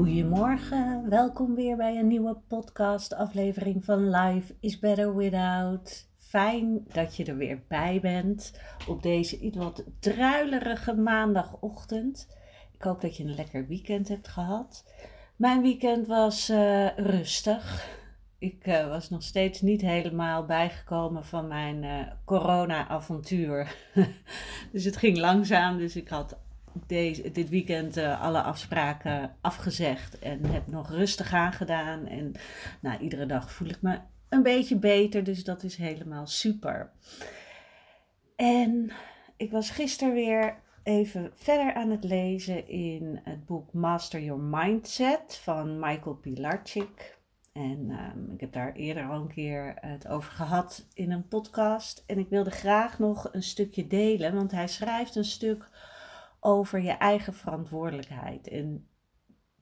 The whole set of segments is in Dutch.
Goedemorgen, welkom weer bij een nieuwe podcast aflevering van Life is Better Without. Fijn dat je er weer bij bent op deze iets wat druilerige maandagochtend. Ik hoop dat je een lekker weekend hebt gehad. Mijn weekend was uh, rustig. Ik uh, was nog steeds niet helemaal bijgekomen van mijn uh, corona-avontuur. dus het ging langzaam. Dus ik had deze, dit weekend uh, alle afspraken afgezegd en heb nog rustig aangedaan. En nou, iedere dag voel ik me een beetje beter, dus dat is helemaal super. En ik was gisteren weer even verder aan het lezen in het boek Master Your Mindset van Michael Pilarczyk. En um, ik heb daar eerder al een keer het over gehad in een podcast. En ik wilde graag nog een stukje delen, want hij schrijft een stuk over je eigen verantwoordelijkheid. En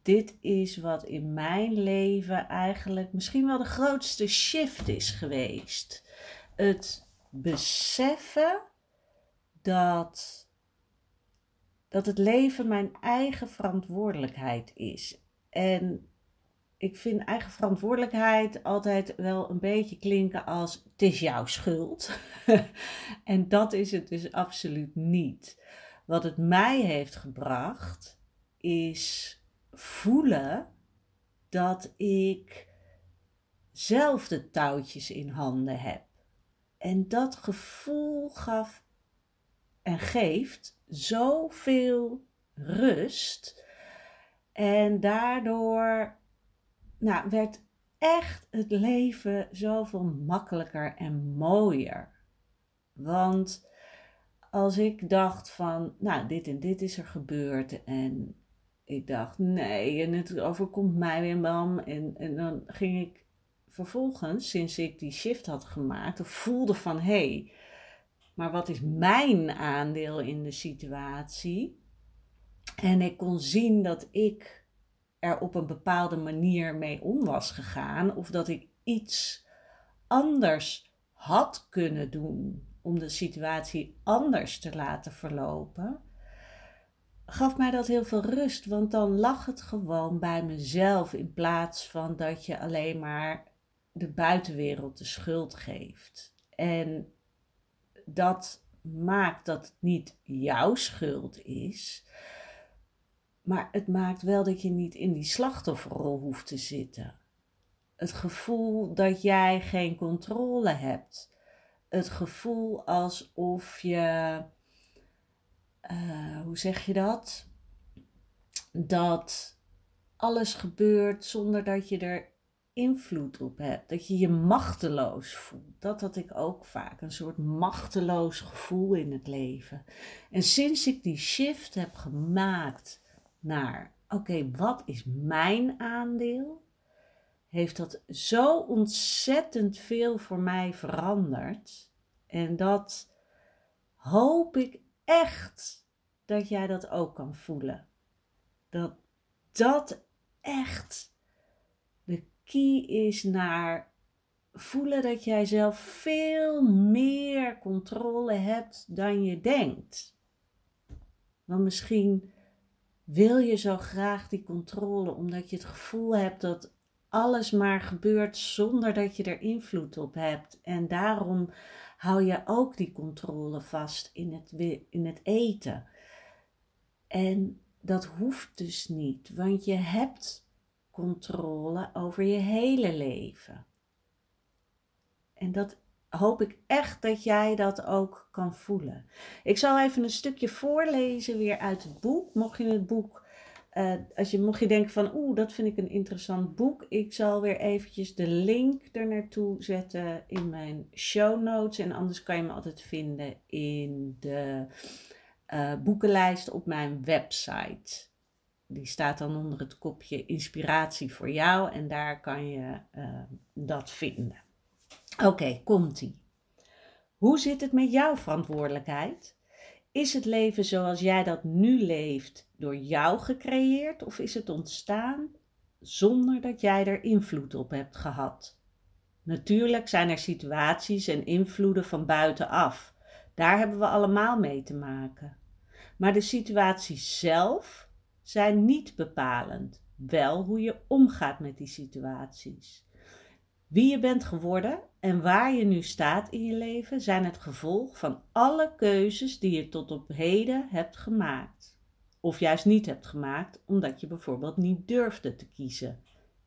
dit is wat in mijn leven eigenlijk misschien wel de grootste shift is geweest. Het beseffen dat, dat het leven mijn eigen verantwoordelijkheid is. En ik vind eigen verantwoordelijkheid altijd wel een beetje klinken als het is jouw schuld. en dat is het dus absoluut niet. Wat het mij heeft gebracht, is voelen dat ik zelf de touwtjes in handen heb. En dat gevoel gaf en geeft zoveel rust. En daardoor nou, werd echt het leven zoveel makkelijker en mooier. Want als ik dacht van, nou, dit en dit is er gebeurd en ik dacht, nee, en het overkomt mij weer, mam. En, en dan ging ik vervolgens, sinds ik die shift had gemaakt, voelde van, hé, hey, maar wat is mijn aandeel in de situatie? En ik kon zien dat ik er op een bepaalde manier mee om was gegaan, of dat ik iets anders had kunnen doen om de situatie anders te laten verlopen, gaf mij dat heel veel rust. Want dan lag het gewoon bij mezelf in plaats van dat je alleen maar de buitenwereld de schuld geeft. En dat maakt dat het niet jouw schuld is. Maar het maakt wel dat je niet in die slachtofferrol hoeft te zitten. Het gevoel dat jij geen controle hebt het gevoel alsof je, uh, hoe zeg je dat? Dat alles gebeurt zonder dat je er invloed op hebt. Dat je je machteloos voelt. Dat had ik ook vaak. Een soort machteloos gevoel in het leven. En sinds ik die shift heb gemaakt naar: oké, wat is mijn aandeel? Heeft dat zo ontzettend veel voor mij veranderd. En dat hoop ik echt dat jij dat ook kan voelen. Dat dat echt de key is naar voelen dat jij zelf veel meer controle hebt dan je denkt. Want misschien wil je zo graag die controle omdat je het gevoel hebt dat alles maar gebeurt zonder dat je er invloed op hebt. En daarom hou je ook die controle vast in het, in het eten. En dat hoeft dus niet, want je hebt controle over je hele leven. En dat hoop ik echt dat jij dat ook kan voelen. Ik zal even een stukje voorlezen weer uit het boek. Mocht je het boek, uh, als je, mocht je denken van oeh, dat vind ik een interessant boek. Ik zal weer eventjes de link er naartoe zetten in mijn show notes. En anders kan je me altijd vinden in de uh, boekenlijst op mijn website. Die staat dan onder het kopje inspiratie voor jou en daar kan je uh, dat vinden. Oké, komt-ie. Hoe zit het met jouw verantwoordelijkheid? Is het leven zoals jij dat nu leeft door jou gecreëerd of is het ontstaan zonder dat jij er invloed op hebt gehad? Natuurlijk zijn er situaties en invloeden van buitenaf. Daar hebben we allemaal mee te maken. Maar de situaties zelf zijn niet bepalend, wel hoe je omgaat met die situaties. Wie je bent geworden en waar je nu staat in je leven zijn het gevolg van alle keuzes die je tot op heden hebt gemaakt. Of juist niet hebt gemaakt omdat je bijvoorbeeld niet durfde te kiezen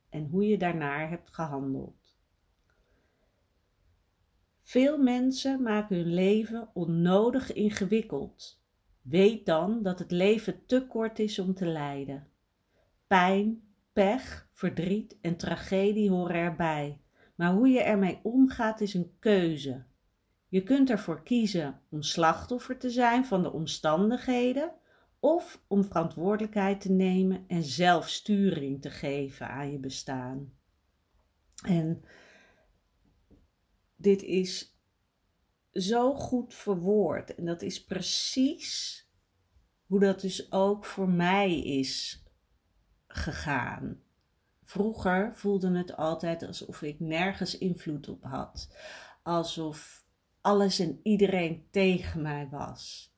en hoe je daarnaar hebt gehandeld. Veel mensen maken hun leven onnodig ingewikkeld. Weet dan dat het leven te kort is om te lijden. Pijn, pech, verdriet en tragedie horen erbij. Maar hoe je ermee omgaat is een keuze. Je kunt ervoor kiezen om slachtoffer te zijn van de omstandigheden of om verantwoordelijkheid te nemen en zelf sturing te geven aan je bestaan. En dit is zo goed verwoord en dat is precies hoe dat dus ook voor mij is gegaan. Vroeger voelde het altijd alsof ik nergens invloed op had. Alsof alles en iedereen tegen mij was.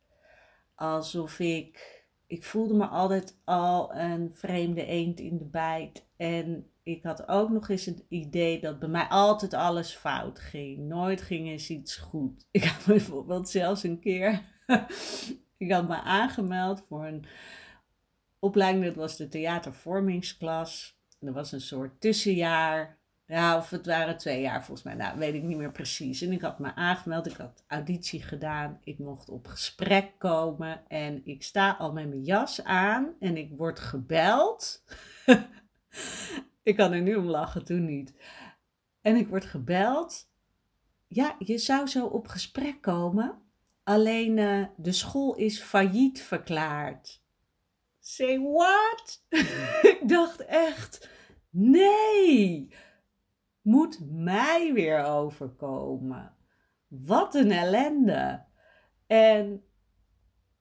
Alsof ik. Ik voelde me altijd al een vreemde eend in de bijt. En ik had ook nog eens het idee dat bij mij altijd alles fout ging. Nooit ging eens iets goed. Ik had bijvoorbeeld zelfs een keer. ik had me aangemeld voor een opleiding. Dat was de theatervormingsklas er was een soort tussenjaar. Ja, of het waren twee jaar volgens mij. Nou, weet ik niet meer precies. En ik had me aangemeld. Ik had auditie gedaan. Ik mocht op gesprek komen. En ik sta al met mijn jas aan. En ik word gebeld. ik kan er nu om lachen, toen niet. En ik word gebeld. Ja, je zou zo op gesprek komen. Alleen uh, de school is failliet verklaard. Say what? ik dacht echt, nee, moet mij weer overkomen. Wat een ellende. En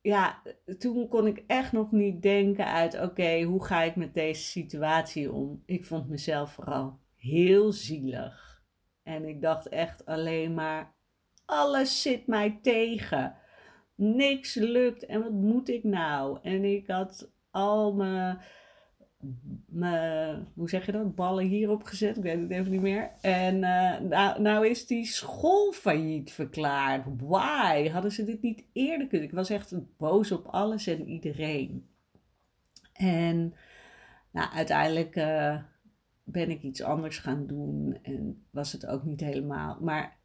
ja, toen kon ik echt nog niet denken uit, oké, hoe ga ik met deze situatie om? Ik vond mezelf vooral heel zielig. En ik dacht echt alleen maar, alles zit mij tegen niks lukt en wat moet ik nou? En ik had al mijn, mijn hoe zeg je dat, ballen hierop gezet, ik weet het even niet meer. En uh, nou, nou is die school failliet verklaard. Why? Hadden ze dit niet eerder kunnen? Ik was echt boos op alles en iedereen. En nou, uiteindelijk uh, ben ik iets anders gaan doen en was het ook niet helemaal. Maar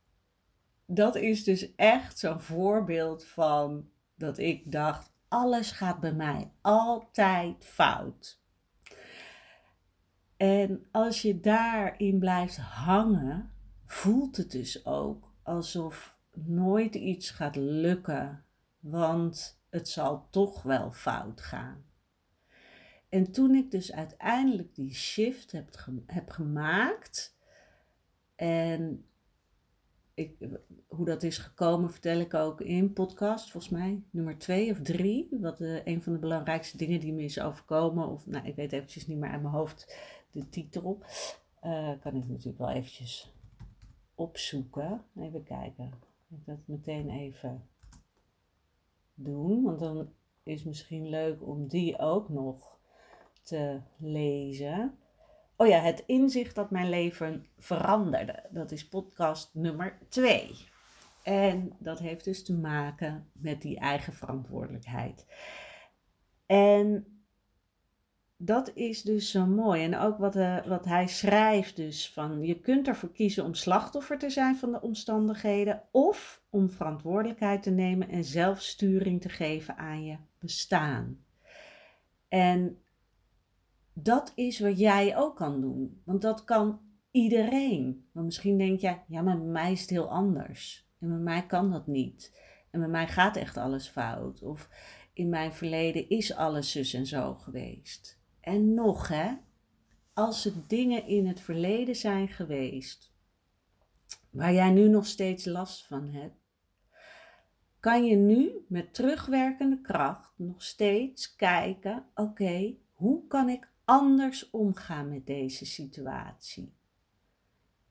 dat is dus echt zo'n voorbeeld van dat ik dacht: alles gaat bij mij altijd fout. En als je daarin blijft hangen, voelt het dus ook alsof nooit iets gaat lukken, want het zal toch wel fout gaan. En toen ik dus uiteindelijk die shift heb, heb gemaakt en hoe dat is gekomen vertel ik ook in podcast, volgens mij nummer twee of drie. Wat uh, een van de belangrijkste dingen die me is overkomen. Of nou, ik weet eventjes niet meer uit mijn hoofd de titel. Uh, kan ik natuurlijk wel eventjes opzoeken. Even kijken. Ik dat meteen even doen. Want dan is misschien leuk om die ook nog te lezen. Oh ja, het inzicht dat mijn leven veranderde. Dat is podcast nummer 2. En dat heeft dus te maken met die eigen verantwoordelijkheid. En dat is dus zo mooi. En ook wat, uh, wat hij schrijft dus van je kunt ervoor kiezen om slachtoffer te zijn van de omstandigheden of om verantwoordelijkheid te nemen en zelfsturing te geven aan je bestaan. En dat is wat jij ook kan doen. Want dat kan iedereen. Want misschien denk je, ja, maar mij is het heel anders. En bij mij kan dat niet. En bij mij gaat echt alles fout. Of in mijn verleden is alles zus en zo geweest. En nog, hè, als er dingen in het verleden zijn geweest waar jij nu nog steeds last van hebt, kan je nu met terugwerkende kracht nog steeds kijken: oké, hoe kan ik anders omgaan met deze situatie?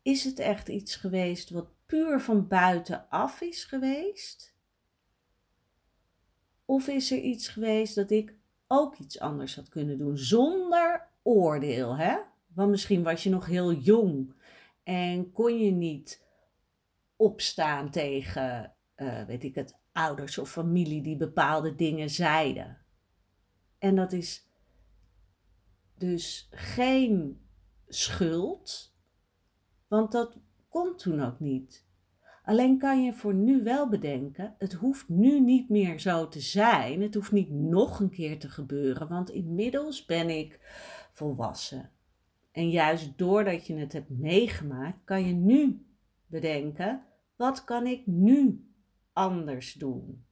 Is het echt iets geweest wat puur van buitenaf is geweest? Of is er iets geweest dat ik ook iets anders had kunnen doen zonder oordeel, hè? Want misschien was je nog heel jong en kon je niet opstaan tegen, uh, weet ik het, ouders of familie die bepaalde dingen zeiden. En dat is dus geen schuld, want dat komt toen ook niet. Alleen kan je voor nu wel bedenken, het hoeft nu niet meer zo te zijn. Het hoeft niet nog een keer te gebeuren, want inmiddels ben ik volwassen. En juist doordat je het hebt meegemaakt, kan je nu bedenken, wat kan ik nu anders doen?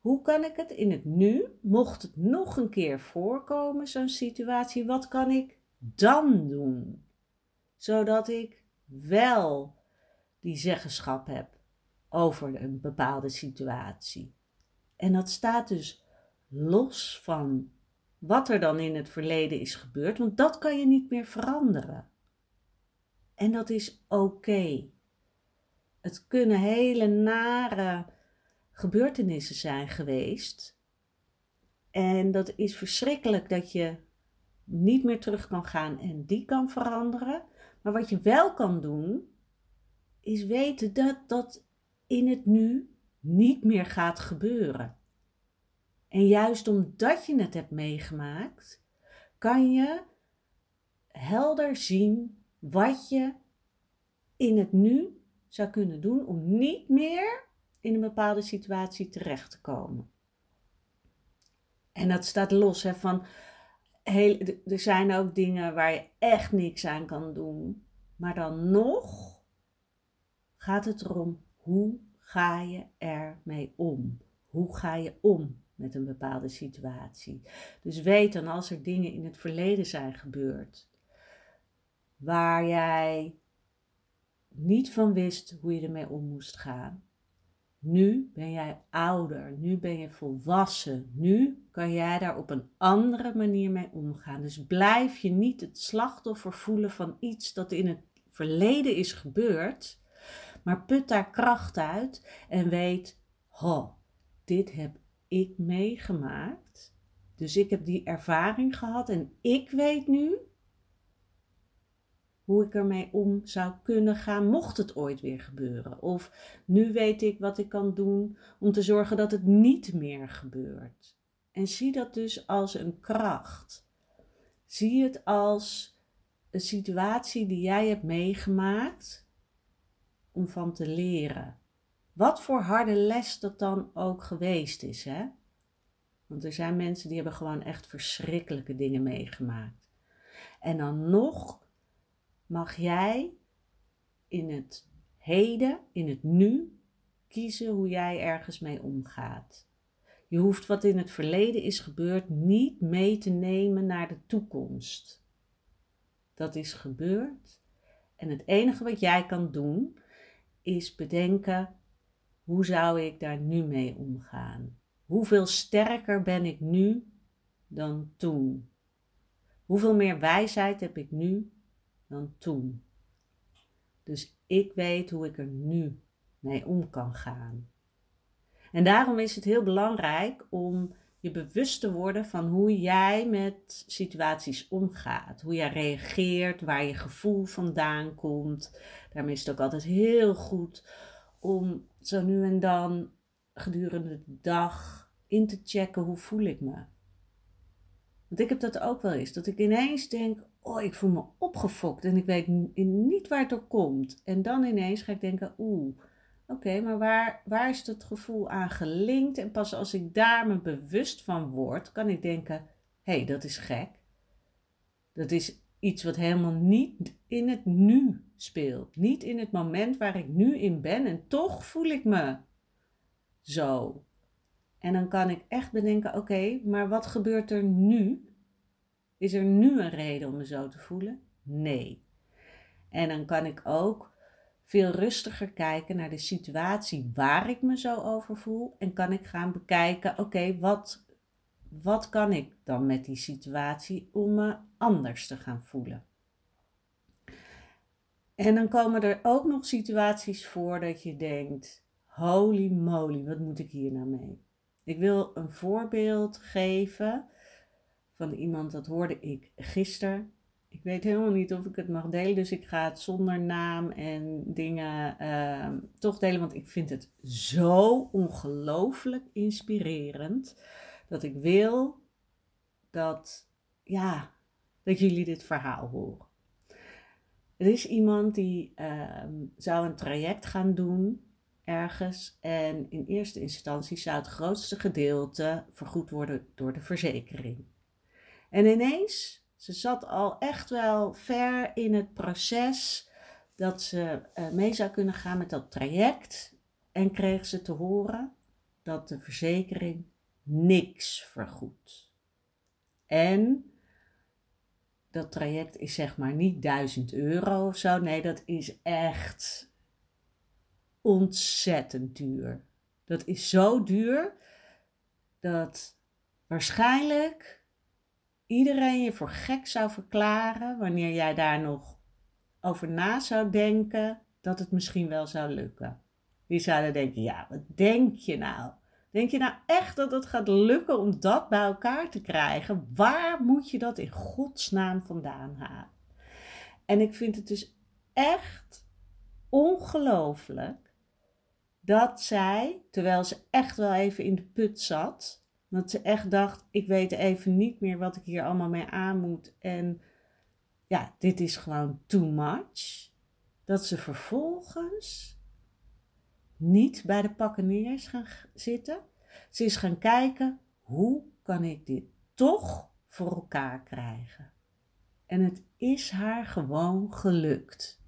Hoe kan ik het in het nu, mocht het nog een keer voorkomen, zo'n situatie, wat kan ik dan doen? Zodat ik wel die zeggenschap heb over een bepaalde situatie. En dat staat dus los van wat er dan in het verleden is gebeurd, want dat kan je niet meer veranderen. En dat is oké. Het kunnen hele nare gebeurtenissen zijn geweest. En dat is verschrikkelijk dat je niet meer terug kan gaan en die kan veranderen. Maar wat je wel kan doen, is weten dat dat in het nu niet meer gaat gebeuren. En juist omdat je het hebt meegemaakt, kan je helder zien wat je in het nu zou kunnen doen om niet meer in een bepaalde situatie terecht te komen. En dat staat los hè, van. Heel, er zijn ook dingen waar je echt niks aan kan doen. Maar dan nog gaat het erom hoe ga je ermee om? Hoe ga je om met een bepaalde situatie? Dus weet dan als er dingen in het verleden zijn gebeurd waar jij niet van wist hoe je ermee om moest gaan. Nu ben jij ouder, nu ben je volwassen, nu kan jij daar op een andere manier mee omgaan. Dus blijf je niet het slachtoffer voelen van iets dat in het verleden is gebeurd, maar put daar kracht uit en weet, ho, dit heb ik meegemaakt. Dus ik heb die ervaring gehad en ik weet nu hoe ik ermee om zou kunnen gaan, mocht het ooit weer gebeuren. Of nu weet ik wat ik kan doen om te zorgen dat het niet meer gebeurt. En zie dat dus als een kracht. Zie het als een situatie die jij hebt meegemaakt, om van te leren. Wat voor harde les dat dan ook geweest is, hè? Want er zijn mensen die hebben gewoon echt verschrikkelijke dingen meegemaakt. En dan nog mag jij in het heden, in het nu, kiezen hoe jij ergens mee omgaat. Je hoeft wat in het verleden is gebeurd niet mee te nemen naar de toekomst. Dat is gebeurd. En het enige wat jij kan doen, is bedenken, hoe zou ik daar nu mee omgaan? Hoeveel sterker ben ik nu dan toen? Hoeveel meer wijsheid heb ik nu dan toen? Dus ik weet hoe ik er nu mee om kan gaan. En daarom is het heel belangrijk om je bewust te worden van hoe jij met situaties omgaat. Hoe jij reageert, waar je gevoel vandaan komt. Daarmee is het ook altijd heel goed om zo nu en dan gedurende de dag in te checken hoe voel ik me. Want ik heb dat ook wel eens. Dat ik ineens denk, oh, ik voel me opgefokt en ik weet niet waar het door komt. En dan ineens ga ik denken, oeh, oké, maar waar, waar is dat gevoel aan gelinkt? En pas als ik daar me bewust van word, kan ik denken, hé, hey, dat is gek. Dat is iets wat helemaal niet in het nu speelt. Niet in het moment waar ik nu in ben. En toch voel ik me zo. En dan kan ik echt bedenken: oké, maar wat gebeurt er nu? Is er nu een reden om me zo te voelen? Nee. En dan kan ik ook veel rustiger kijken naar de situatie waar ik me zo over voel. En kan ik gaan bekijken: oké, wat, wat kan ik dan met die situatie om me anders te gaan voelen? En dan komen er ook nog situaties voor dat je denkt: holy moly, wat moet ik hier nou mee? Ik wil een voorbeeld geven van iemand, dat hoorde ik gisteren. Ik weet helemaal niet of ik het mag delen, dus ik ga het zonder naam en dingen uh, toch delen, want ik vind het zo ongelooflijk inspirerend dat ik wil dat, ja, dat jullie dit verhaal horen. Er is iemand die uh, zou een traject gaan doen ergens. En in eerste instantie zou het grootste gedeelte vergoed worden door de verzekering. En ineens, ze zat al echt wel ver in het proces dat ze uh, mee zou kunnen gaan met dat traject. En kreeg ze te horen dat de verzekering niks vergoedt. En dat traject is zeg maar niet 1000 euro of zo. Nee, dat is echt ontzettend duur. Dat is zo duur dat waarschijnlijk iedereen je voor gek zou verklaren wanneer jij daar nog over na zou denken dat het misschien wel zou lukken. Die zouden denken: ja, wat denk je nou? Denk je nou echt dat het gaat lukken om dat bij elkaar te krijgen? Waar moet je dat in godsnaam vandaan halen? En ik vind het dus echt ongelooflijk dat zij, terwijl ze echt wel even in de put zat, dat ze echt dacht: ik weet even niet meer wat ik hier allemaal mee aan moet. En ja, dit is gewoon too much. Dat ze vervolgens niet bij de pakken neer is gaan zitten. Ze is gaan kijken: hoe kan ik dit toch voor elkaar krijgen? En het is haar gewoon gelukt.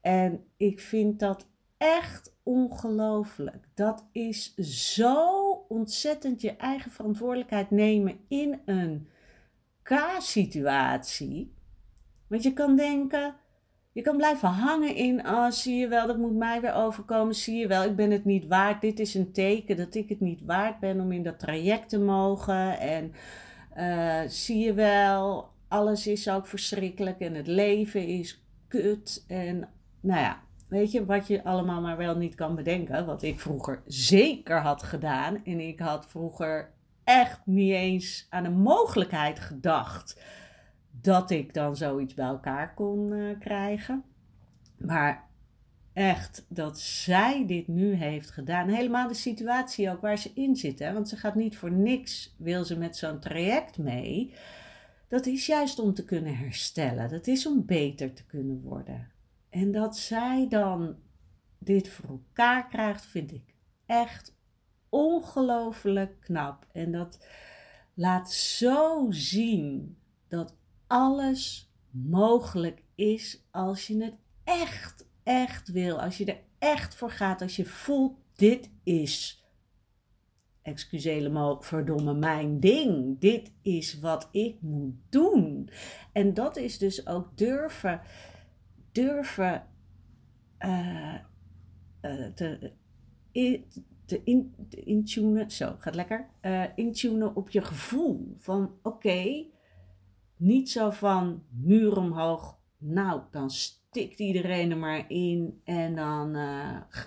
En ik vind dat echt ongelooflijk. Dat is zo ontzettend je eigen verantwoordelijkheid nemen in een K-situatie. Want je kan denken, je kan blijven hangen in, oh, zie je wel, dat moet mij weer overkomen. Zie je wel, ik ben het niet waard. Dit is een teken dat ik het niet waard ben om in dat traject te mogen. En uh, zie je wel, alles is ook verschrikkelijk en het leven is kut. En nou ja, Weet je, wat je allemaal maar wel niet kan bedenken. Wat ik vroeger zeker had gedaan. En ik had vroeger echt niet eens aan de mogelijkheid gedacht dat ik dan zoiets bij elkaar kon uh, krijgen. Maar echt dat zij dit nu heeft gedaan. Helemaal de situatie ook waar ze in zit. Hè? Want ze gaat niet voor niks, wil ze met zo'n traject mee. Dat is juist om te kunnen herstellen. Dat is om beter te kunnen worden. En dat zij dan dit voor elkaar krijgt, vind ik echt ongelooflijk knap. En dat laat zo zien dat alles mogelijk is als je het echt, echt wil. Als je er echt voor gaat. Als je voelt, dit is, excuseer me verdomme, mijn ding. Dit is wat ik moet doen. En dat is dus ook durven durven uh, uh, te, te, in, intunen, zo gaat lekker, uh, intunen op je gevoel. Van oké, niet zo van muur omhoog, nou dan stikt iedereen er maar in en dan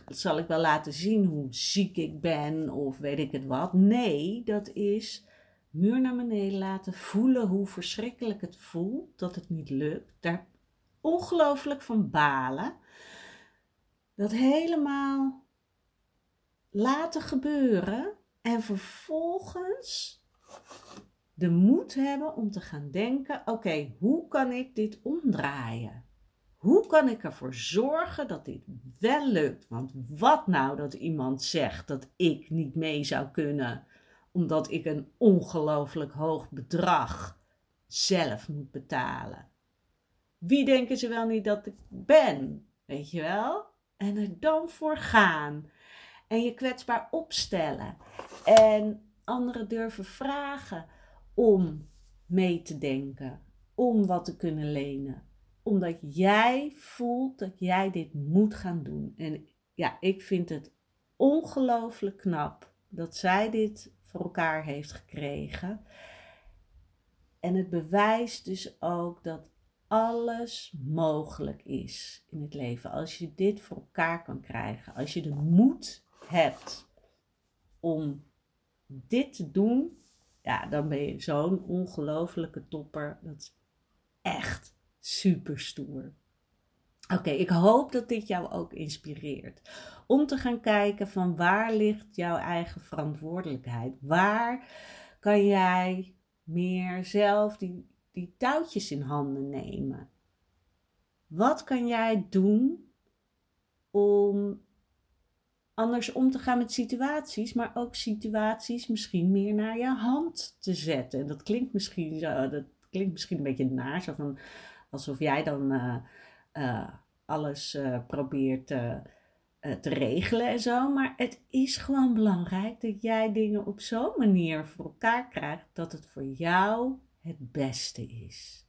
zal ik wel laten zien hoe ziek ik ben of weet ik het wat. Nee, dat is muur naar beneden laten, voelen hoe verschrikkelijk het voelt dat het niet lukt. Daar ongelooflijk van balen. Dat helemaal laten gebeuren en vervolgens de moed hebben om te gaan denken: oké, hoe kan ik dit omdraaien? Hoe kan ik ervoor zorgen dat dit wel lukt? Want wat nou dat iemand zegt dat ik niet mee zou kunnen, omdat ik een ongelooflijk hoog bedrag zelf moet betalen? Wie denken ze wel niet dat ik ben? Weet je wel? En er dan voor gaan. En je kwetsbaar opstellen. En anderen durven vragen om mee te denken. Om wat te kunnen lenen. Omdat jij voelt dat jij dit moet gaan doen. En ja, ik vind het ongelooflijk knap dat zij dit voor elkaar heeft gekregen. En het bewijst dus ook dat alles mogelijk is in het leven. Als je dit voor elkaar kan krijgen. Als je de moed hebt om dit te doen. Ja, dan ben je zo'n ongelofelijke topper. Dat is echt super stoer. Oké, ik hoop dat dit jou ook inspireert. Om te gaan kijken van waar ligt jouw eigen verantwoordelijkheid? Waar kan jij meer zelf die die touwtjes in handen nemen. Wat kan jij doen om anders om te gaan met situaties, maar ook situaties misschien meer naar je hand te zetten? Dat klinkt misschien, dat klinkt misschien een beetje naar, van, alsof jij dan uh, uh, alles uh, probeert te regelen en zo. Maar het is gewoon belangrijk dat jij dingen op zo'n manier voor elkaar krijgt dat het voor jou het beste is.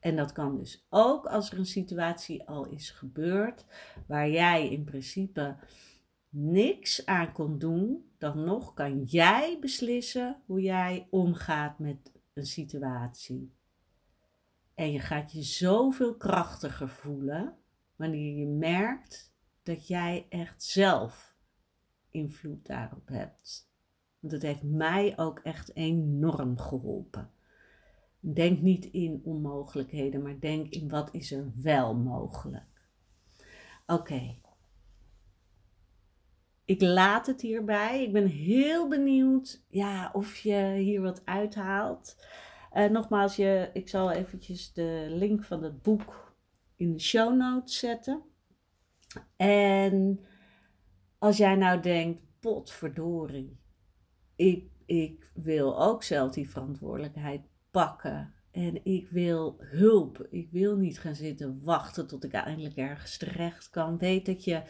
En dat kan dus ook als er een situatie al is gebeurd waar jij in principe niks aan kon doen, dan nog kan jij beslissen hoe jij omgaat met een situatie. En je gaat je zoveel krachtiger voelen wanneer je merkt dat jij echt zelf invloed daarop hebt. Want het heeft mij ook echt enorm geholpen. Denk niet in onmogelijkheden, maar denk in wat is er wel mogelijk. Oké. Ik laat het hierbij. Ik ben heel benieuwd ja, of je hier wat uithaalt. Uh, nogmaals, je, ik zal eventjes de link van het boek in de show notes zetten. En als jij nou denkt, potverdorie, ik, ik wil ook zelf die verantwoordelijkheid pakken. En ik wil hulp. Ik wil niet gaan zitten wachten tot ik eindelijk ergens terecht kan. Weet dat je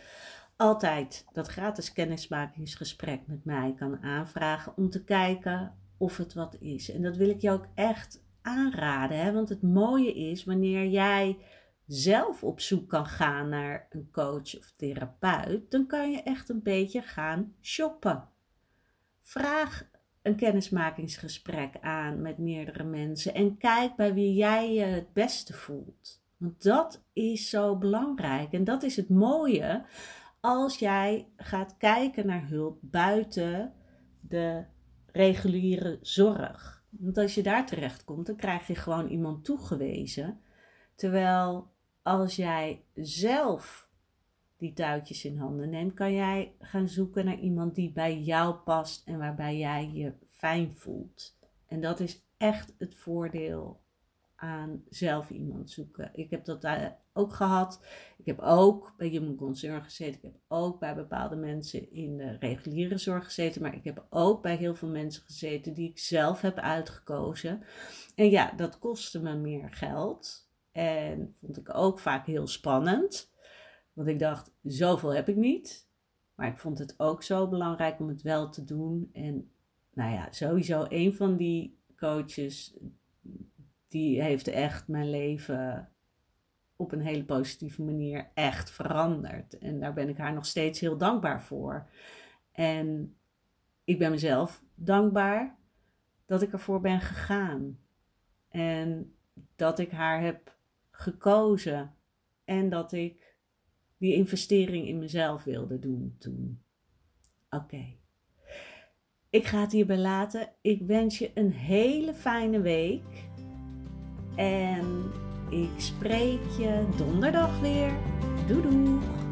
altijd dat gratis kennismakingsgesprek met mij kan aanvragen om te kijken of het wat is. En dat wil ik je ook echt aanraden. Hè? Want het mooie is wanneer jij zelf op zoek kan gaan naar een coach of therapeut, dan kan je echt een beetje gaan shoppen. Vraag een kennismakingsgesprek aan met meerdere mensen en kijk bij wie jij je het beste voelt. Want dat is zo belangrijk en dat is het mooie als jij gaat kijken naar hulp buiten de reguliere zorg. Want als je daar terecht komt, dan krijg je gewoon iemand toegewezen. Terwijl als jij zelf die touwtjes in handen neemt, kan jij gaan zoeken naar iemand die bij jou past en waarbij jij je fijn voelt. En dat is echt het voordeel aan zelf iemand zoeken. Ik heb dat ook gehad. Ik heb ook bij Human Concern gezeten. Ik heb ook bij bepaalde mensen in de reguliere zorg gezeten. Maar ik heb ook bij heel veel mensen gezeten die ik zelf heb uitgekozen. En ja, dat kostte me meer geld. En vond ik ook vaak heel spannend. Want ik dacht, zoveel heb ik niet. Maar ik vond het ook zo belangrijk om het wel te doen. En nou ja, sowieso een van die coaches, die heeft echt mijn leven op een hele positieve manier echt veranderd. En daar ben ik haar nog steeds heel dankbaar voor. En ik ben mezelf dankbaar dat ik ervoor ben gegaan. En dat ik haar heb gekozen. En dat ik die investering in mezelf wilde doen toen. Oké. Ik ga het hierbij laten. Ik wens je een hele fijne week. En ik spreek je donderdag weer. Doei doei.